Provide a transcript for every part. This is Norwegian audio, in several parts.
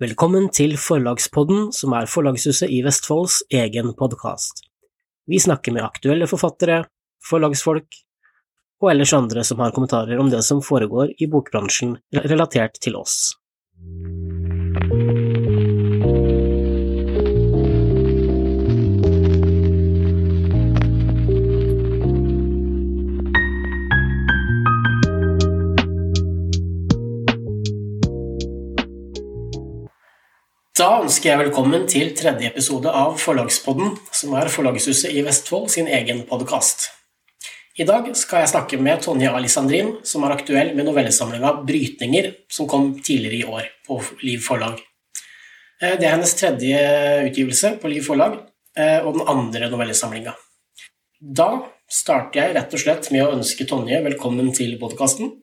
Velkommen til Forlagspodden, som er Forlagshuset i Vestfolds egen podkast. Vi snakker med aktuelle forfattere, forlagsfolk og ellers andre som har kommentarer om det som foregår i bokbransjen relatert til oss. Da ønsker jeg velkommen til tredje episode av Forlagspodden, som er Forlagshuset i Vestfold sin egen podkast. I dag skal jeg snakke med Tonje Alisandrin, som er aktuell med novellesamlinga 'Brytninger', som kom tidligere i år på Liv Forlag. Eh, det er hennes tredje utgivelse på Liv Forlag, eh, og den andre novellesamlinga. Da starter jeg rett og slett med å ønske Tonje velkommen til podkasten.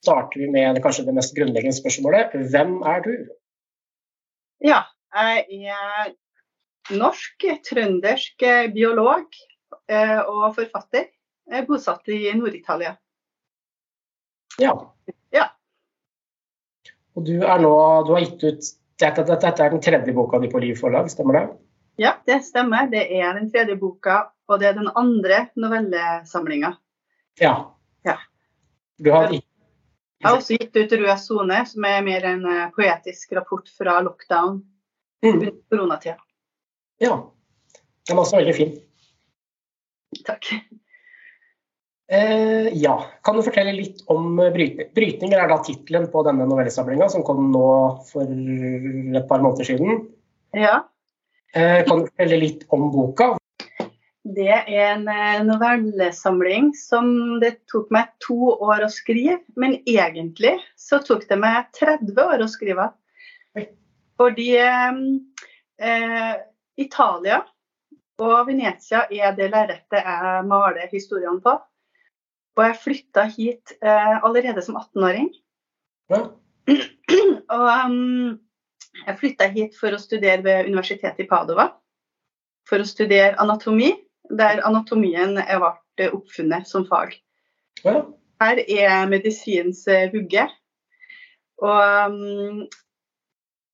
Starter vi med kanskje det mest grunnleggende spørsmålet. Hvem er du? Ja, jeg er norsk, trøndersk biolog eh, og forfatter. Jeg er bosatt i Nord-Italia. Ja. Ja. Og du nå Du har gitt ut Dette, dette er den tredje boka di på Liv forlag, stemmer det? Ja, det stemmer. Det er den tredje boka, og det er den andre novellesamlinga. Ja. Ja. Du har Jeg har også gitt ut 'Rød sone', som er mer en eh, poetisk rapport fra lockdown mm. under koronatida. Ja. Den var også veldig fin. Takk. Eh, ja. Kan du fortelle litt om brytning? 'Brytninger' er da tittelen på denne novellesamlinga, som kom nå for et par måneder siden. Ja. Eh, kan du fortelle litt om boka? Det er en eh, novellesamling som det tok meg to år å skrive, men egentlig så tok det meg 30 år å skrive. Fordi eh, Italia og Venezia er det lerretet jeg maler historiene på. Og jeg flytta hit eh, allerede som 18-åring. Ja. Og um, jeg flytta hit for å studere ved universitetet i Padova. For å studere anatomi, der anatomien ble oppfunnet som fag. Ja. Her er medisinens eh, vugge. Og um,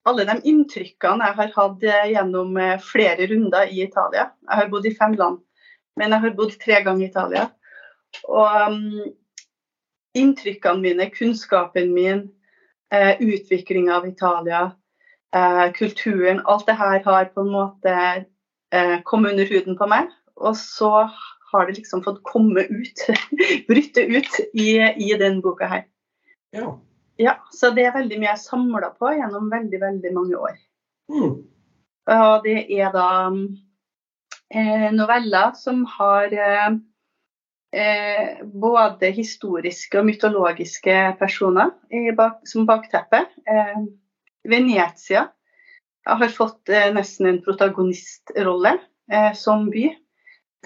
alle de inntrykkene jeg har hatt eh, gjennom eh, flere runder i Italia Jeg har bodd i fem land, men jeg har bodd tre ganger i Italia. Og um, inntrykkene mine, kunnskapen min, eh, utviklinga av Italia, eh, kulturen Alt det her har på en måte eh, kommet under huden på meg. Og så har det liksom fått komme ut, brytte ut, i, i den boka her. ja. Ja, så det er veldig mye jeg samla på gjennom veldig, veldig mange år. Mm. Og det er da eh, noveller som har eh, eh, både historiske og mytologiske personer i bak, som bakteppe. Eh, Venezia har fått eh, nesten en protagonistrolle eh, som by.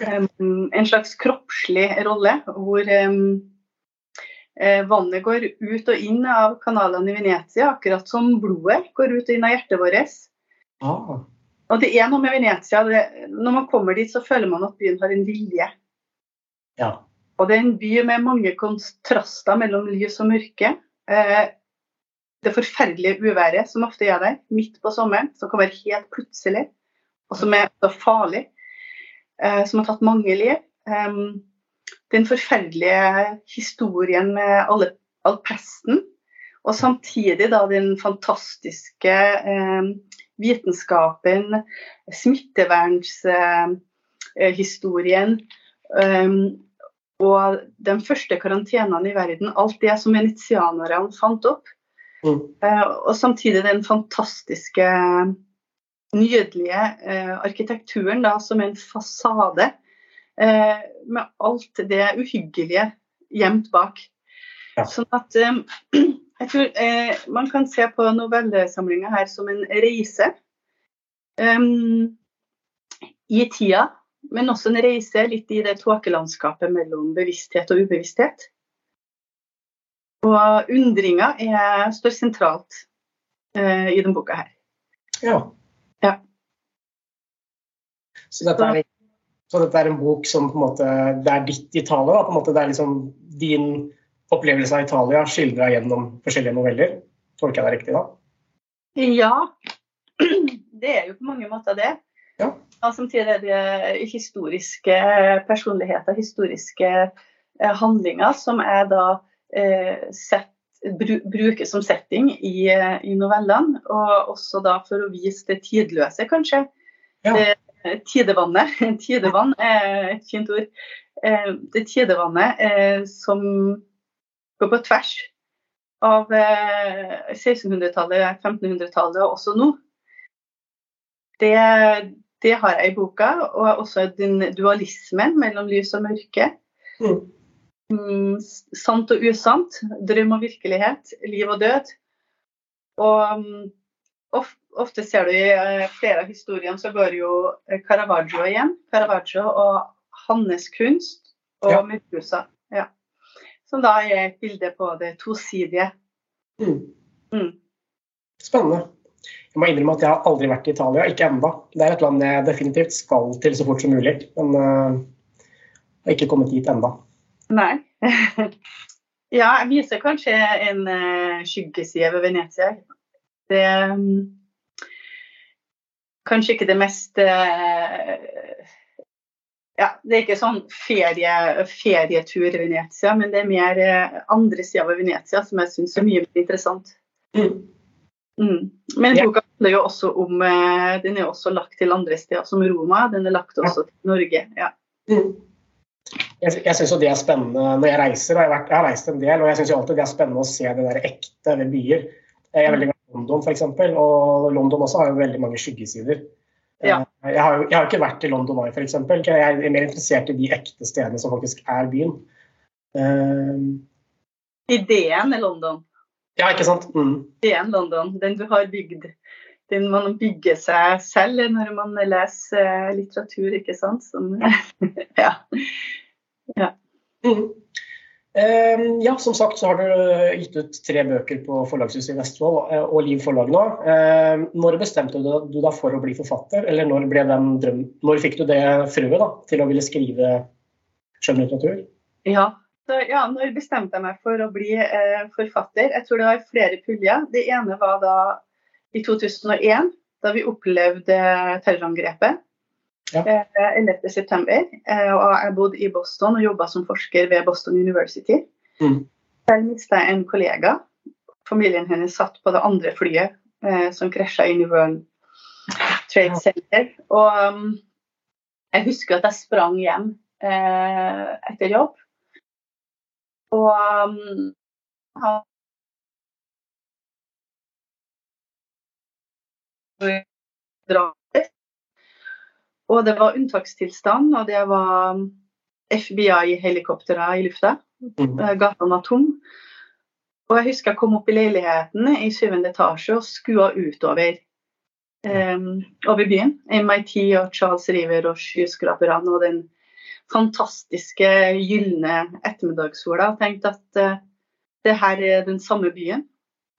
En slags kroppslig rolle hvor Eh, vannet går ut og inn av kanalene i Venezia, akkurat som blodet går ut og inn av hjertet vårt. Ah. Og det er noe med Venezia. Det, når man kommer dit, så føler man at byen har en vilje. Ja. Og det er en by med mange kontraster mellom lys og mørke. Eh, det forferdelige uværet som ofte er der midt på sommeren, som kommer helt plutselig, og som er så farlig, som har tatt mange liv. Den forferdelige historien med alle, all pesten, og samtidig da den fantastiske eh, vitenskapen, smittevernshistorien eh, eh, og den første karantenene i verden. Alt det som venetianerne fant opp. Mm. Eh, og samtidig den fantastiske, nydelige eh, arkitekturen da, som en fasade eh, med alt det uhyggelige gjemt bak. Ja. Sånn at eh, jeg tror eh, man kan se på novellesamlinga her som en reise um, i tida, men også en reise litt i det tåkelandskapet mellom bevissthet og ubevissthet. Og undringa står sentralt eh, i denne boka her. Ja. Så dette er så dette er en bok som på en måte, det er ditt Italia. På en måte, det er liksom din opplevelse av Italia skildra gjennom forskjellige noveller. Tolker jeg det riktig da? Ja, det er jo på mange måter det. Ja. Og samtidig er det historiske personligheter, historiske eh, handlinger, som jeg da eh, sett, bru, bruker som setting i, eh, i, novellene. Og også da for å vise det tidløse, kanskje. Ja. Det, tidevannet. Tidevann er et fint ord. Eh, det tidevannet eh, som går på tvers av 1600-tallet, eh, 1500-tallet og også nå. Det, det, har jeg i boka, og også den dualismen mellom lys og mørke. Mm. Mm, sant og usant, drøm og virkelighet, liv og død. Og um, ofte ser du i uh, flere av historiene så går jo Caravaggio igjen. Caravaggio og hans kunst og ja. Medusa. Ja. Som da er et bilde på det tosidige. Mm. Mm. Spennende. Jeg må innrømme at jeg har aldri vært i Italia, ikke enda. Det er et land jeg definitivt skal til så fort som mulig, men uh, har ikke kommet dit enda. Nei. ja, jeg viser kanskje en uh, skyggeside ved Venezia. Det um, Kanskje ikke det mest uh, ja, Det er ikke sånn ferie, ferietur i Venezia, men det er mer eh, andre sida av Venezia som jeg syns er mye mer interessant. Mm. Mm. Men boka handler jo også om eh, Den er også lagt til andre steder, som Roma. Den er lagt også til Norge. ja. Mm. Jeg, jeg syns det er spennende når jeg reiser. Jeg har, vært, jeg har reist en del, og jeg syns alltid det er spennende å se det der ekte ved byer. Jeg er veldig glad London, f.eks., og London også har jo veldig mange skyggesider. Ja. Eh, jeg, har, jeg har ikke vært i London Eye, f.eks. Jeg er mer interessert i de ekte stedene som faktisk er byen. Uh, Ideen er London. Ja, ikke sant? Mm. Ideen London, den du har bygd. Den man bygger seg selv når man leser litteratur, ikke sant? Som, ja. ja. Mm. Ehm, ja, som sagt så har du eh, gitt ut tre bøker på Forlagshuset i Vestfold eh, og Liv forlag nå. Ehm, når bestemte du deg for å bli forfatter, eller når, drøm, når fikk du det frøet til å ville skrive skjønnlitteratur? Ja, ja, når bestemte jeg meg for å bli eh, forfatter? Jeg tror det var flere puljer. Det ene var da i 2001, da vi opplevde terrorangrepet. Ja. 11.9. Eh, eh, og jeg bodde i Boston og jobba som forsker ved Boston University. Mm. Der mista jeg en kollega. Familien hennes satt på det andre flyet eh, som krasja inn i World Trade Center. Og um, jeg husker at jeg sprang hjem eh, etter jobb. Og um, han og det var unntakstilstand, og det var FBI-helikoptre i lufta. Mm. Eh, Gata var tom. Og jeg husker jeg kom opp i leiligheten i syvende etasje og skua utover um, over byen. MIT og Charles River og skyskraperne og den fantastiske gylne ettermiddagssola. Og tenkte at uh, det her er den samme byen,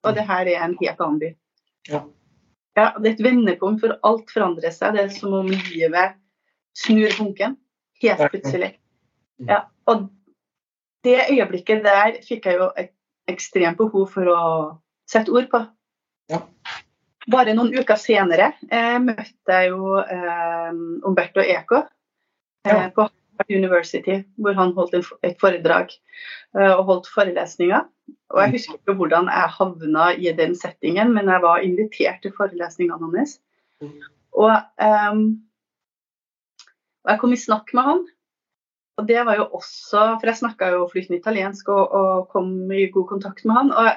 og det her er en helt annen by. Ja. Ja, det er et vendepunkt, for alt forandrer seg. Det er som om livet snur bunken helt plutselig. Ja, og det øyeblikket der fikk jeg jo et ekstremt behov for å sette ord på. Ja. Bare noen uker senere eh, møtte jeg jo eh, Umberto Eco eh, ja. på University, hvor han holdt et foredrag eh, og holdt forelesninger. Og Jeg husker ikke hvordan jeg havna i den settingen, men jeg var invitert til forelesningene hans. Og, um, og, jeg kom i snakk med han. Og det var jo også For jeg snakka jo flytende italiensk og, og, kom i god kontakt med han. Og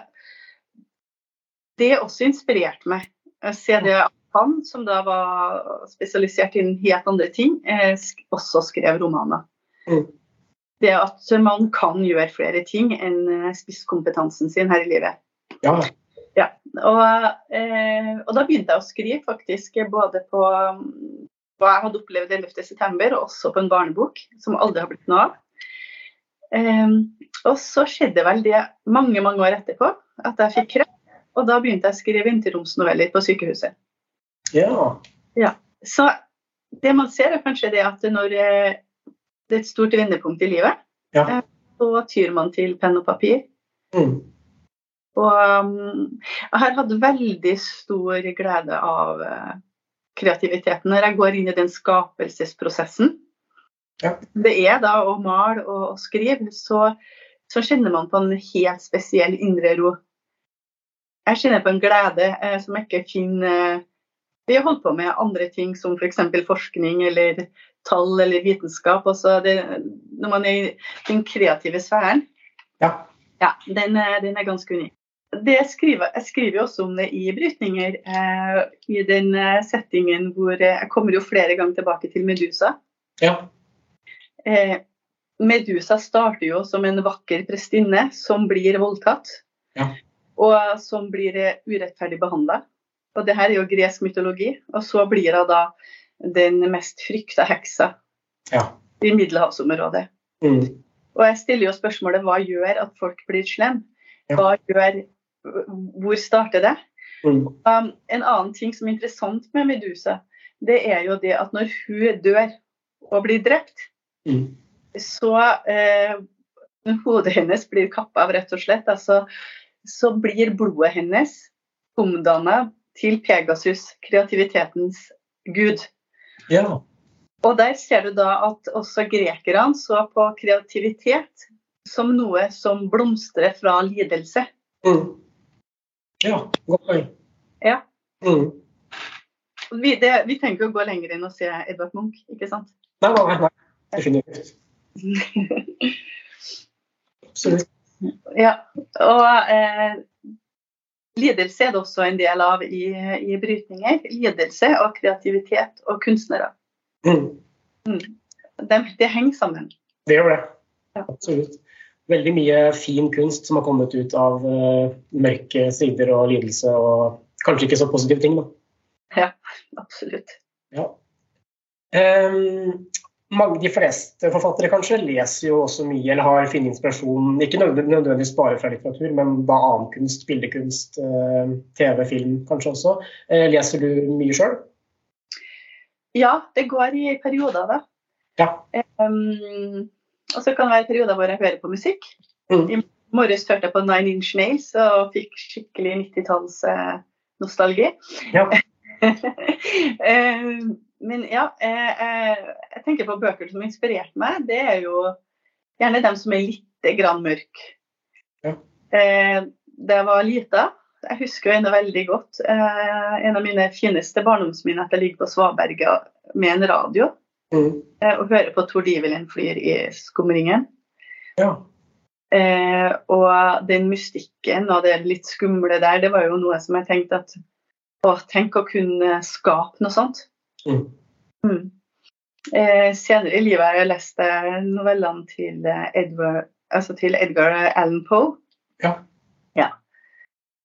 det også inspirerte meg. Ser det at han, som da var spesialisert innen helt andre ting, eh, også skrev romaner. Mm det at man kan gjøre flere ting enn eh, spisskompetansen sin her i livet. Ja. ja. Og, eh, og, da begynte jeg å skrive faktisk både på mm, hva jeg hadde opplevd 11.9, og også på en barnebok som aldri har blitt noe av. Eh, og så skjedde vel det mange mange år etterpå at jeg fikk kreft. Og da begynte jeg å skrive interromsnoveller på sykehuset. Ja. ja. Så det man ser, er kanskje det at når eh, det er et stort vendepunkt i livet. Ja. Eh, så tyr man til penn og papir. Mm. Og um, jeg har hatt veldig stor glede av uh, kreativiteten når jeg går inn i den skapelsesprosessen. Ja. Det er da å male og, og skrive, så, så kjenner man på en helt spesiell indre ro. Jeg kjenner på en glede eh, som jeg ikke finner Vi har holdt på med andre ting som f.eks. For forskning eller tall eller vitenskap. Også det, når man er i den kreative sfæren, Ja. ja, den, den er ganske unik. Det jeg, skriver, jeg skriver jo også om det i brytninger, eh, i den eh, settingen hvor eh, Jeg kommer jo flere ganger tilbake til Medusa. Ja. Eh, Medusa starter jo som en vakker prestinne som blir voldtatt. Ja. Og som blir eh, urettferdig behandla. Og det her er jo gresk mytologi. Og så blir hun da den mest frykta heksa Ja. i middelhavsområdet. Mm. Og jeg stiller jo spørsmålet hva gjør at folk blir slemme? Hva gjør Hvor starter det? Mm. Um, en annen ting som er interessant med Medusa, det er jo det at når hun dør og blir drept, Mm. så eh, hodet hennes blir kappa av, rett og slett, altså, så blir blodet hennes omdanna til Pegasus, kreativitetens gud. Ja. Og der ser du da at også grekerne så på kreativitet som noe som blomstrer fra lidelse. Mm. Ja, godt poeng. Ja. Mm. Vi, det, vi trenger ikke å gå lenger inn og se Edvard Munch, ikke sant? Nei, nei, nei. Definitivt. Absolutt. Ja, og eh, lidelse er det også en del av i, i brytninger. Lidelse og kreativitet og kunstnere. Mm. Mm. det henger sammen. Det gjør det. Ja. Absolutt. Veldig mye fin kunst som har kommet ut av uh, mørke sider og lidelse og kanskje ikke så positive ting. Da. Absolutt. Ja. Mange, de fleste forfattere kanskje leser jo også mye eller har funnet inspirasjon, ikke nødvendigvis bare fra litteratur, men da annen kunst, bildekunst, eh, TV, film kanskje også. Eh, leser du mye sjøl? Ja, det går i perioder, da. Ja. Um, og så kan det være perioder hvor jeg hører på musikk. Mm. I morges hørte jeg på Nine Inch Nails og fikk skikkelig 90-talls-nostalgi. Ja. Eh, men ja, eh, eh, jeg tenker på bøker som har inspirert meg. Det er jo gjerne dem som er litt grann mørke. Ja. Eh, da jeg var lita, jeg husker jo ennå veldig godt eh, en av mine fineste barndomsminner at jeg ligger på Svaberget med en radio Mm. eh, og hører på Tord Ivelin flyr i skumringen. ja. Eh, og den mystikken og det litt skumle der, det var jo noe som jeg tenkte at å, tenk å kunne skape noe sånt. Mm. Mm. Eh, senere i livet har jeg lest eh, novellene til, eh, Edward, altså til Edgar Allan Poe. Ja. Ja.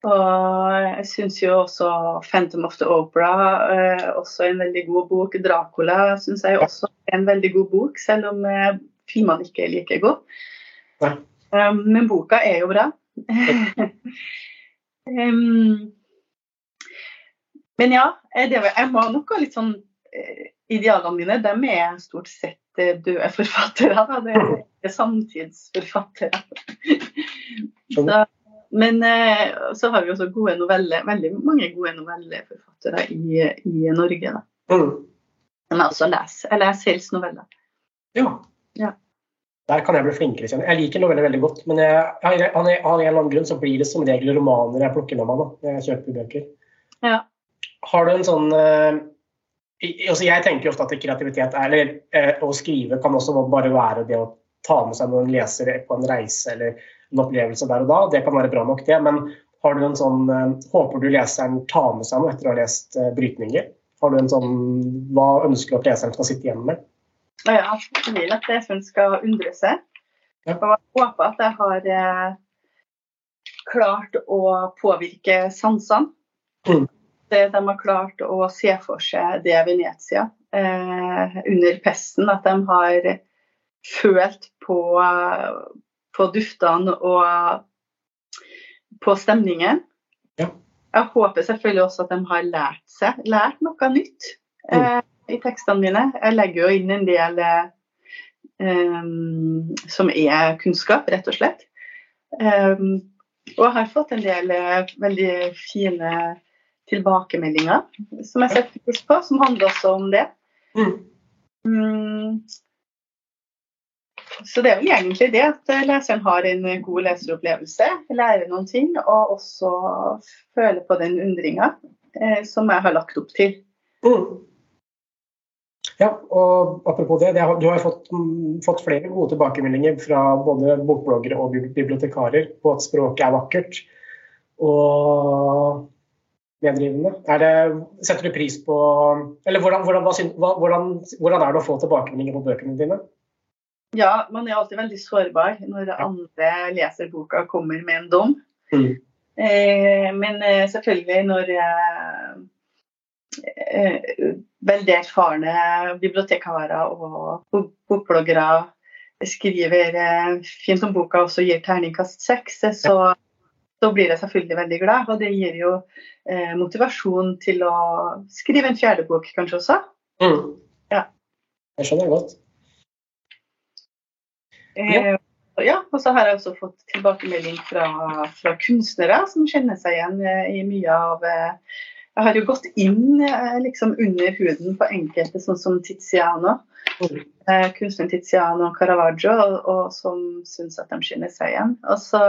Og jeg syns jo også 'Phantom of the Opera' eh, også en veldig god bok. 'Dracula' syns jeg også er en veldig god bok, selv om eh, filmene ikke er like gode. Ja. Um, men boka er jo bra. um, men ja, det, var- jeg nok ha litt sånn Idealene mine de er stort sett eh, døde forfattere. Da. Det er samtidsforfattere. Så, men eh, så har vi også gode noveller, veldig mange gode novelleforfattere i, i Norge. Da. Mm. Jeg også leser. Jeg leser helst noveller. ja. Ja. Der kan jeg bli flinkere. kjenner Jeg Jeg liker noveller veldig godt, men jeg, av en eller annen grunn så blir det som regel romaner jeg plukker med meg da, når jeg kjøper bøker. Ja. Har du en sånn eh, altså Jeg tenker ofte at kreativitet er, eller eh, å skrive kan også bare være det å ta med seg noen lesere på en reise eller en opplevelse der og da. Det kan være bra nok, det. Men har du en sånn eh, Håper du leseren tar med seg noe etter å ha lest eh, brytninger? Har du en sånn Hva ønsker du at leseren skal sitte igjen med? Ja, jeg vil at leseren skal undre seg. Ja. Og jeg håper at jeg har klart å påvirke sansene. Mm. Det De har klart å se for seg det Venezia eh, under pesten. At de har følt på, på duftene og på stemningen. Ja. Jeg håper selvfølgelig også at de har lært seg lært noe nytt eh, i tekstene mine. Jeg legger jo inn en del eh, som er kunnskap, rett og slett. Em, Og jeg har fått en del eh, veldig fine tilbakemeldinger som jeg setter pris på, som handler også om det. Mm. Mm. Så det er vel egentlig det at leseren har en god leseropplevelse, lærer noen ting, og også føler på den undringa eh, som jeg har lagt opp til. Mm. Ja, og apropos det, det har, du har fått, mm, fått, flere gode tilbakemeldinger fra både bokbloggere og bibliotekarer på at språket er vakkert og medrivende. Det, setter du pris på Eller hvordan, hvordan, hvordan, hvordan er det å få tilbakemeldinger på bøkene dine? Ja, man er alltid veldig sårbar når andre leser boka og kommer med en dom. Mm. Eh, men eh, selvfølgelig når eh, eh veldig erfarne bibliotekarer og bokbloggere skriver eh, fint om boka og også gir terningkast seks, så, så, blir jeg selvfølgelig veldig glad. Og det gir jo eh, motivasjon til å skrive en fjerde bok kanskje også. Mm. Ja. Jeg skjønner godt. Ja. Eh, ja. og så har jeg også fått tilbakemelding fra, fra kunstnere som kjenner seg igjen eh, i mye av eh, Jeg har jo gått inn liksom under huden på enkelte, sånn som Tiziano. Mm. Kunstneren Tiziano Caravaggio, og, og som syns at de kjenner seg igjen. Og så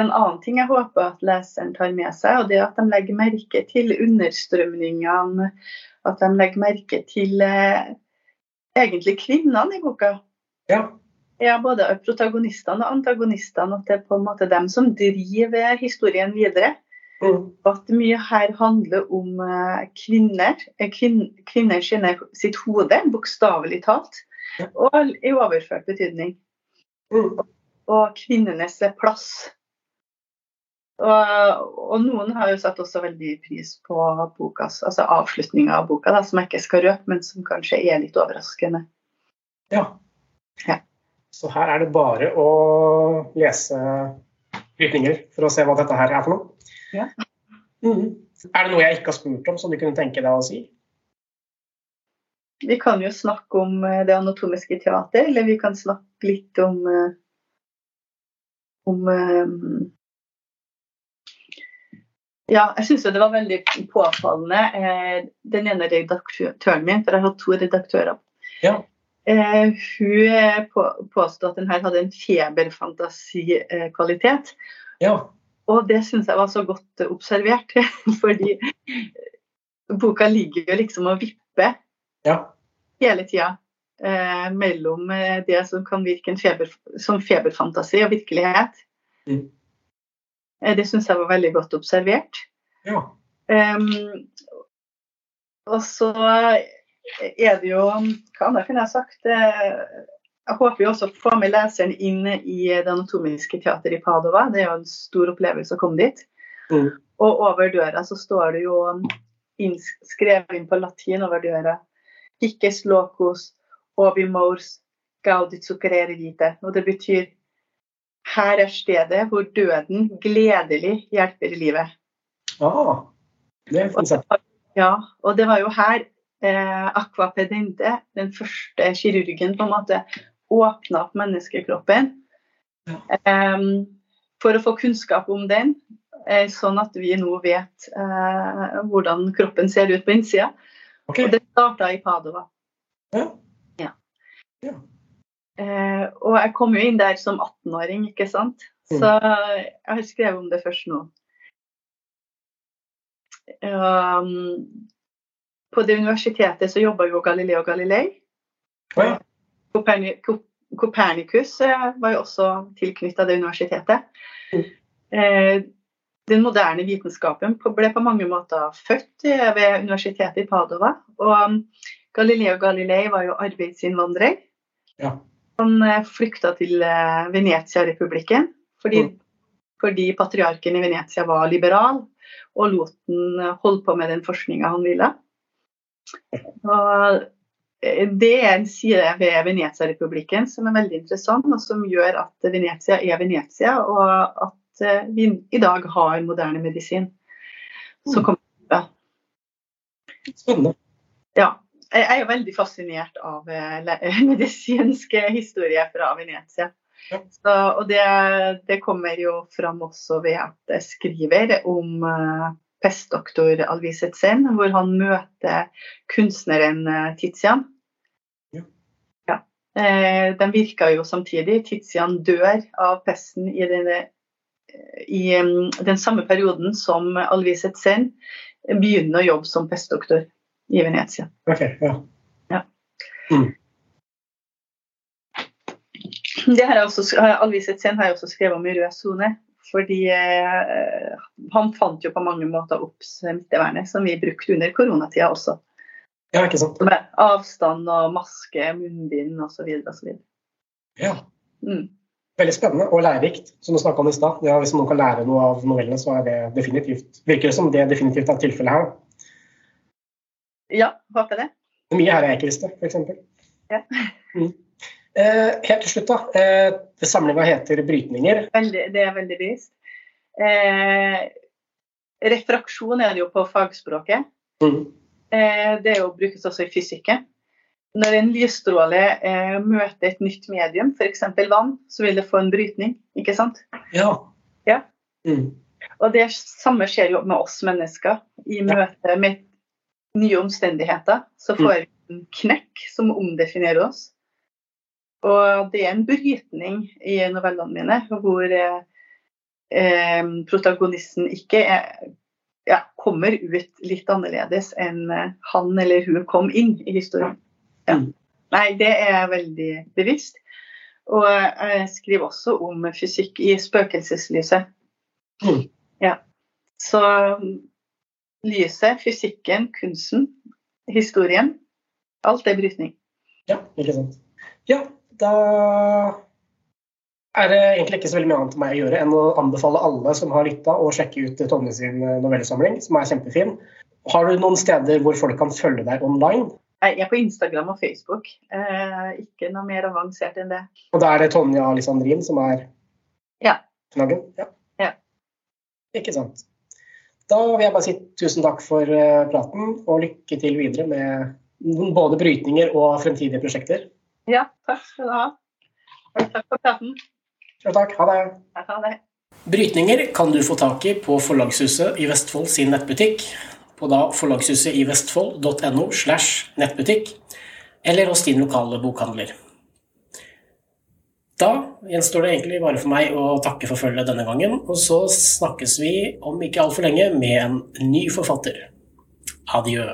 en annen ting jeg håper at leseren tar med seg, og det er at de legger merke til understrømningene. At de legger merke til eh, egentlig kvinnene i boka. Ja. Ja, både protagonistene og antagonistene. At det er på en måte dem som driver historien videre. Mm. At mye her handler om eh, kvinner. Eh, kvin kvinner kjenner sitt hode, bokstavelig talt. Og i overført betydning. Mm. Og kvinnenes plass. Og, og, noen har jo satt også veldig pris på bokas, altså avslutninga av boka, da, som jeg ikke skal røpe, men som kanskje er litt overraskende. Ja. ja. Så her er det bare å lese brytninger for å se hva dette her er for noe. Ja. Mm. Er det noe jeg ikke har spurt om som du kunne tenke deg å si? Vi kan jo snakke om eh, det anatomiske teater, eller vi kan snakke litt om eh, om um, ja, jeg syns det var veldig påfallende. Den ene redaktøren min, for jeg har hatt to redaktører, ja. Eh, hun påstod at den her hadde en feberfantasikvalitet. Ja. Og det syns jeg var så godt observert, fordi boka ligger jo liksom og vipper ja. hele tida. Eh, mellom eh, det som kan virke feber, som feberfantasi og virkelighet. Mm. Eh, det syns jeg var veldig godt observert. Ja. Um, og så er det jo Hva annet kunne jeg sagt? Eh, jeg håper jo også å få med leseren inn i Det anatomiske teater i Padova. Det er jo en stor opplevelse å komme dit. Mm. Og over døra så står det jo skrevet inn på latin over døra Hikkes locus obimors sucrere vite. Og det betyr her er stedet hvor døden gledelig hjelper i livet. Ah, det er ja, og det var jo her eh, Aqua Pedente, den første kirurgen, på en måte åpna opp menneskekroppen. Ja. Eh, for å få kunnskap om den, eh, sånn at vi nå vet eh, hvordan kroppen ser ut på innsida. Okay. Og det starta i Padova. Ja. ja. ja. Eh, og jeg kom jo inn der som 18-åring, ikke sant. Mm. Så jeg har skrevet om det først nå. Um, på det universitetet så jobba jo Galileo Galilei. Ja. Kopernikus eh, var jo også tilknytta det universitetet. Mm. Den moderne vitenskapen ble på mange måter født ved universitetet i Padova. Og Galileo Galilei var jo arbeidsinnvandrer. Ja. Han eh, flykta til Venezia-republikken fordi, mm. fordi, patriarken i Venezia var liberal og lot den holde på med den forskninga han ville. Og eh, det er en side ved Venezia-republikken som er veldig interessant, og som gjør at Venezia er Venezia, og at eh, vi i dag har moderne medisin. Så mm. kommer, ja. Spennende. Ja. Jeg er jo veldig fascinert av eh, medisinsk historie fra Venezia. Ja. Så, og det, det, kommer jo fram også ved at jeg skriver om uh, pestdoktor Alvis Etsen, hvor han møter kunstneren uh, Tizian. Ja. ja. Den virka jo samtidig. Tizian dør av pesten i, denne, i um, den samme perioden som Alvis Etsen begynner å jobbe som pestdoktor i Venezia. Okay, ja. ja. Mm. Det har jeg også, sett sen, har jeg også skrevet om i Rød sone. Fordi eh, han fant jo på mange måter opp smittevernet, som vi brukte under koronatida også. Ja, ikke sant? Med avstand og maske, munnbind osv. osv. Ja. Mm. Veldig spennende og lærerikt, som du snakka om i stad. Ja, hvis noen kan lære noe av novellene, så er det definitivt Virker det som det definitivt er tilfellet her? Ja, håper det. Mye her jeg ikke visste, f.eks. Ja. Mm. Eh, helt til slutt, da. Eh, Samlinga heter 'Brytninger'. Veldig, det er veldig bevisst. Eh, refraksjon er det jo på fagspråket. Mm. Eh, det jo, brukes også i fysikken. Når en lysstråle eh, møter et nytt medium, f.eks. vann, så vil det få en brytning. Ikke sant? Ja. ja. Mm. Og det samme skjer jo med oss mennesker. I møte med nye omstendigheter så får vi en knekk som omdefinerer oss. Og det er en brytning i novellene mine hvor eh, eh, protagonisten ikke er, ja, kommer ut litt annerledes enn eh, han eller hun kom inn i historien. Ja. Nei, det er veldig bevisst. Og jeg skriver også om fysikk i spøkelseslyset. Mm. Ja. Så lyset, fysikken, kunsten, historien. Alt er brytning. Ja, ikke sant. Ja, da er det egentlig ikke så veldig mye annet meg å gjøre enn å anbefale alle som har lytta, å sjekke ut Tonje sin eh, novellesamling, som er kjempefin. Har du noen steder hvor folk kan følge deg online? Jeg er på Instagram og Facebook. Eh, ikke noe mer avansert enn det. Og da er det Tonja Alessandrin som er ja. knaggen? Ja. ja. Ikke sant. Da vil jeg bare si tusen takk for uh, praten, og lykke til videre med både brytninger og fremtidige prosjekter. Ja, takk skal du ha. Takk for praten. Ja, takk. Ha det. Ha det. Brytninger kan du få tak i på Forlagshuset i Vestfold sin nettbutikk, på da forlagshusetivestfold.no slash nettbutikk, eller hos din lokale bokhandler. Da gjenstår det egentlig bare for meg å takke for følget denne gangen, og så snakkes vi om ikke altfor lenge med en ny forfatter. Adjø.